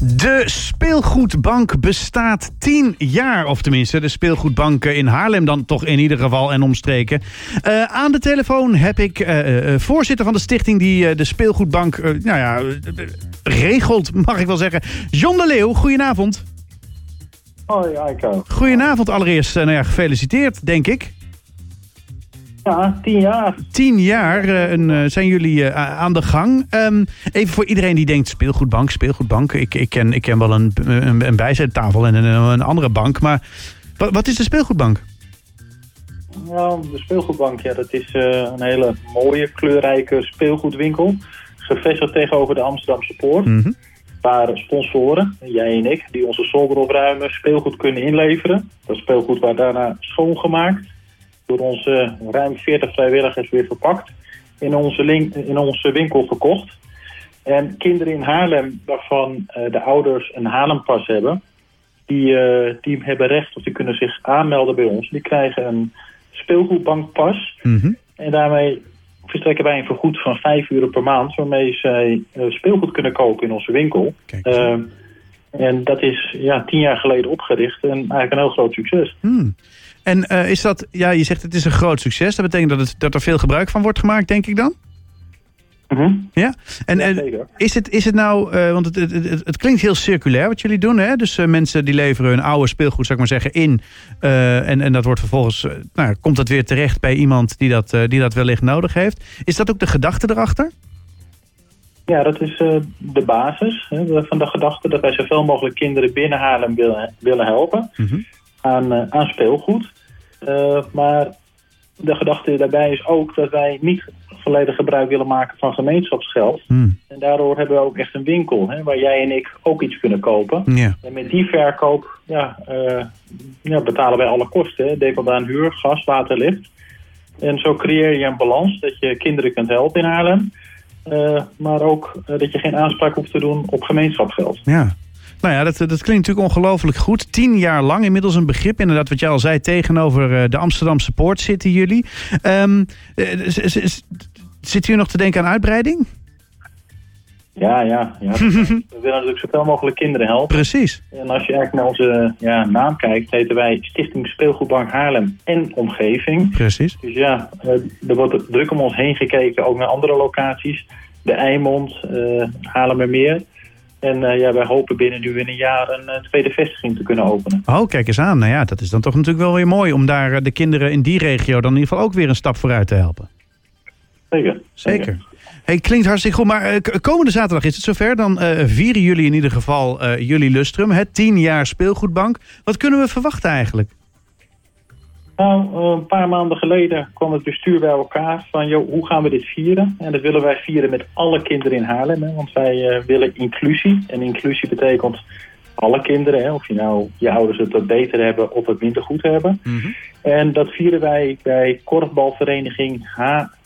De speelgoedbank bestaat tien jaar, of tenminste de speelgoedbank in Haarlem dan toch in ieder geval en omstreken. Uh, aan de telefoon heb ik uh, uh, voorzitter van de stichting die de speelgoedbank nou ja, regelt, mag ik wel zeggen. John de Leeuw, goedenavond. Hoi, Aiko. Goedenavond allereerst, nou ja, gefeliciteerd denk ik. Ja, tien jaar. Tien jaar uh, een, uh, zijn jullie uh, aan de gang. Um, even voor iedereen die denkt, speelgoedbank, speelgoedbank. Ik, ik, ken, ik ken wel een, een, een bijzettafel en een, een, andere bank. Maar wat, wat is de speelgoedbank? Nou, de speelgoedbank, ja, dat is een hele mooie, kleurrijke speelgoedwinkel. Gevestigd tegenover de Amsterdamse Poort. Mm -hmm. Waar sponsoren, jij en ik, die onze zolder opruimen, speelgoed kunnen inleveren. Dat speelgoed wordt daarna schoongemaakt door onze ruim 40 vrijwilligers weer verpakt, in onze, link, in onze winkel verkocht. En kinderen in Haarlem, waarvan uh, de ouders een Haarlempas hebben, die, uh, die hebben recht of die kunnen zich aanmelden bij ons. Die krijgen een speelgoedbankpas. Mm -hmm. En daarmee verstrekken wij een vergoed van 5 euro per maand, waarmee zij speelgoed kunnen kopen in onze winkel. En dat is ja, tien jaar geleden opgericht en eigenlijk een heel groot succes. Hmm. En uh, is dat, ja, je zegt het is een groot succes. Dat betekent dat, het, dat er veel gebruik van wordt gemaakt, denk ik dan? Mm -hmm. Ja? En, en is, het, is het nou, uh, want het, het, het, het, klinkt heel circulair wat jullie doen, hè? Dus uh, mensen die leveren hun oude speelgoed, zou ik maar zeggen, in. en, en dat wordt vervolgens, nou, komt dat weer terecht bij iemand die dat, die dat wellicht nodig heeft. Is dat ook de gedachte erachter? Ja, dat is de basis hè, van de gedachte dat wij zoveel mogelijk kinderen binnen Haarlem willen, willen helpen. Mm -hmm. aan, aan speelgoed. Uh, maar de gedachte daarbij is ook dat wij niet volledig gebruik willen maken van gemeenschapsgeld. Hmm. En daardoor hebben we ook echt een winkel hè, waar jij en ik ook iets kunnen kopen. En met die verkoop ja, ja, betalen wij alle kosten. Denk aan huur, gas, water, licht. En zo creëer je een balans dat je kinderen kunt helpen in Haarlem. Uh, maar ook dat je geen aanspraak hoeft te doen op gemeenschapsgeld. Ja. Nou ja, dat, dat klinkt natuurlijk ongelooflijk goed. Tien jaar lang, inmiddels een begrip. Inderdaad, wat jij al zei, tegenover de Amsterdamse Poort zitten jullie. Um, zit u nog te denken aan uitbreiding? Ja, ja. ja. we willen natuurlijk zoveel mogelijk kinderen helpen. Precies. En als je eigenlijk naar onze ja, naam kijkt, heten wij Stichting Speelgoedbank Haarlem en Omgeving. Precies. Dus ja, er wordt druk om ons heen gekeken, ook naar andere locaties. De Eimond, uh, Haarlemmermeer. En uh, ja, wij hopen binnen nu in een jaar een uh, tweede vestiging te kunnen openen. Oh, kijk eens aan. Nou ja, dat is dan toch natuurlijk wel weer mooi... om daar de kinderen in die regio dan in ieder geval ook weer een stap vooruit te helpen. Zeker. Zeker. Zeker. Hey, klinkt hartstikke goed. Maar komende zaterdag is het zover. Dan vieren jullie in ieder geval jullie lustrum. Het tien jaar speelgoedbank. Wat kunnen we verwachten eigenlijk? Nou, een paar maanden geleden kwam het bestuur bij elkaar van... Joh, hoe gaan we dit vieren? En dat willen wij vieren met alle kinderen in Haarlem. Hè? Want wij willen inclusie. En inclusie betekent alle kinderen. Hè? Of je nou je ouders het wat beter hebben of het minder goed hebben. Mm -hmm. En dat vieren wij bij korfbalvereniging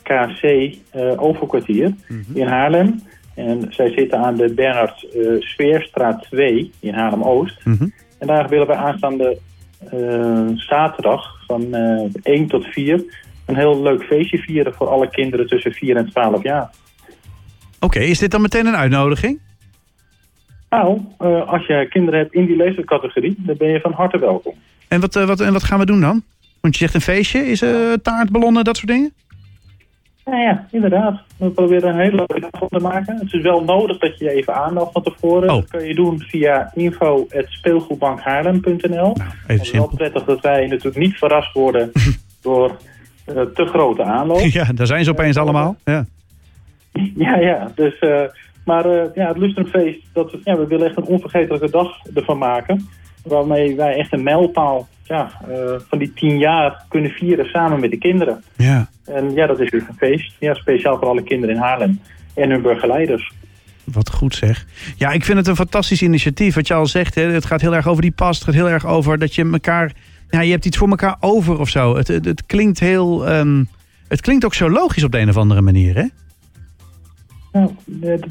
HKC uh, Overkwartier mm -hmm. in Haarlem. En zij zitten aan de Bernhard uh, Sfeerstraat 2 in Haarlem-Oost. Mm -hmm. En daar willen we aanstaande uh, zaterdag van uh, 1 tot 4 een heel leuk feestje vieren voor alle kinderen tussen 4 en 12 jaar. Oké, okay, is dit dan meteen een uitnodiging? Nou, als je kinderen hebt in die leeftijdscategorie, dan ben je van harte welkom. En wat, wat, en wat gaan we doen dan? Want je zegt een feestje, is uh, taart, ballonnen, dat soort dingen? Ja, ja, inderdaad. We proberen een hele leuke dag te maken. Het is wel nodig dat je je even aanmeldt van tevoren. Oh. Dat kun je doen via info.speelgoedbankhaarlem.nl. Nou, het is wel prettig dat wij natuurlijk niet verrast worden door uh, te grote aanloop. Ja, daar zijn ze opeens allemaal. Ja, ja. ja dus, uh, maar uh, ja, het Lustrumfeest, dat, ja, we willen echt een onvergetelijke dag ervan maken. Waarmee wij echt een mijlpaal ja, uh, van die tien jaar kunnen vieren samen met de kinderen. Ja. En ja, dat is dus een feest. Ja, speciaal voor alle kinderen in Haarlem en hun begeleiders. Wat goed zeg. Ja, ik vind het een fantastisch initiatief. Wat je al zegt, hè, het gaat heel erg over die pas. Het gaat heel erg over dat je elkaar... Ja, je hebt iets voor elkaar over of zo. Het, het, het klinkt heel... Um, het klinkt ook zo logisch op de een of andere manier, hè? Nou,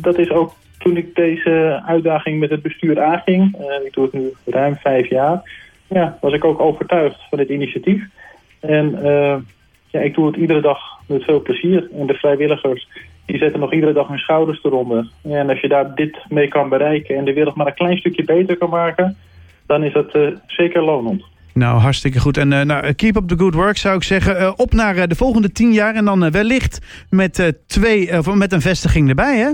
dat is ook toen ik deze uitdaging met het bestuur aanging. Uh, ik doe het nu ruim vijf jaar. Ja, was ik ook overtuigd van dit initiatief. En uh, ja, ik doe het iedere dag met veel plezier. En de vrijwilligers die zetten nog iedere dag hun schouders eronder. En als je daar dit mee kan bereiken en de wereld maar een klein stukje beter kan maken, dan is dat zeker lonend. Nou, hartstikke goed. En nou, keep up the good work zou ik zeggen. op naar de volgende tien jaar en dan wellicht met, twee, of met een vestiging erbij, hè?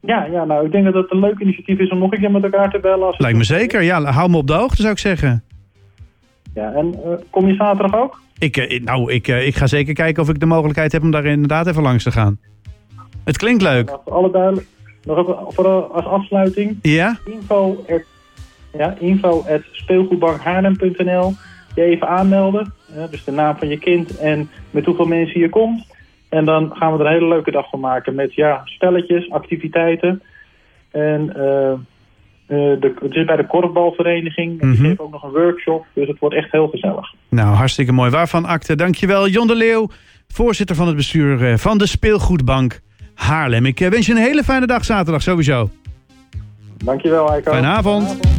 Ja, ja, nou, ik denk dat het een leuk initiatief is om nog een keer met elkaar te bellen. Als Lijkt me zeker, ja. Hou me op de hoogte, zou ik zeggen. Ja, en uh, kom je zaterdag ook? Ik, uh, nou, ik, uh, ik ga zeker kijken of ik de mogelijkheid heb om daar inderdaad even langs te gaan. Het klinkt leuk. Ja, alle duidelijk, nog even voor, als afsluiting. Ja? Info, at, ja, info at speelgoedbankhaarlem.nl Je even aanmelden. dus de naam van je kind en met hoeveel mensen je komt. En dan gaan we er een hele leuke dag van maken met ja, spelletjes, activiteiten. En uh, de, het is bij de korfbalvereniging. En die mm ook nog een workshop. Dus het wordt echt heel gezellig. Nou, hartstikke mooi. Waarvan akte. Dankjewel, Jon de Leeuw, voorzitter van het bestuur eh, van de Speelgoedbank Haarlem. Ik wens je een hele fijne dag zaterdag sowieso. Dankjewel, Heiko. Fijne avond. Fijne avond.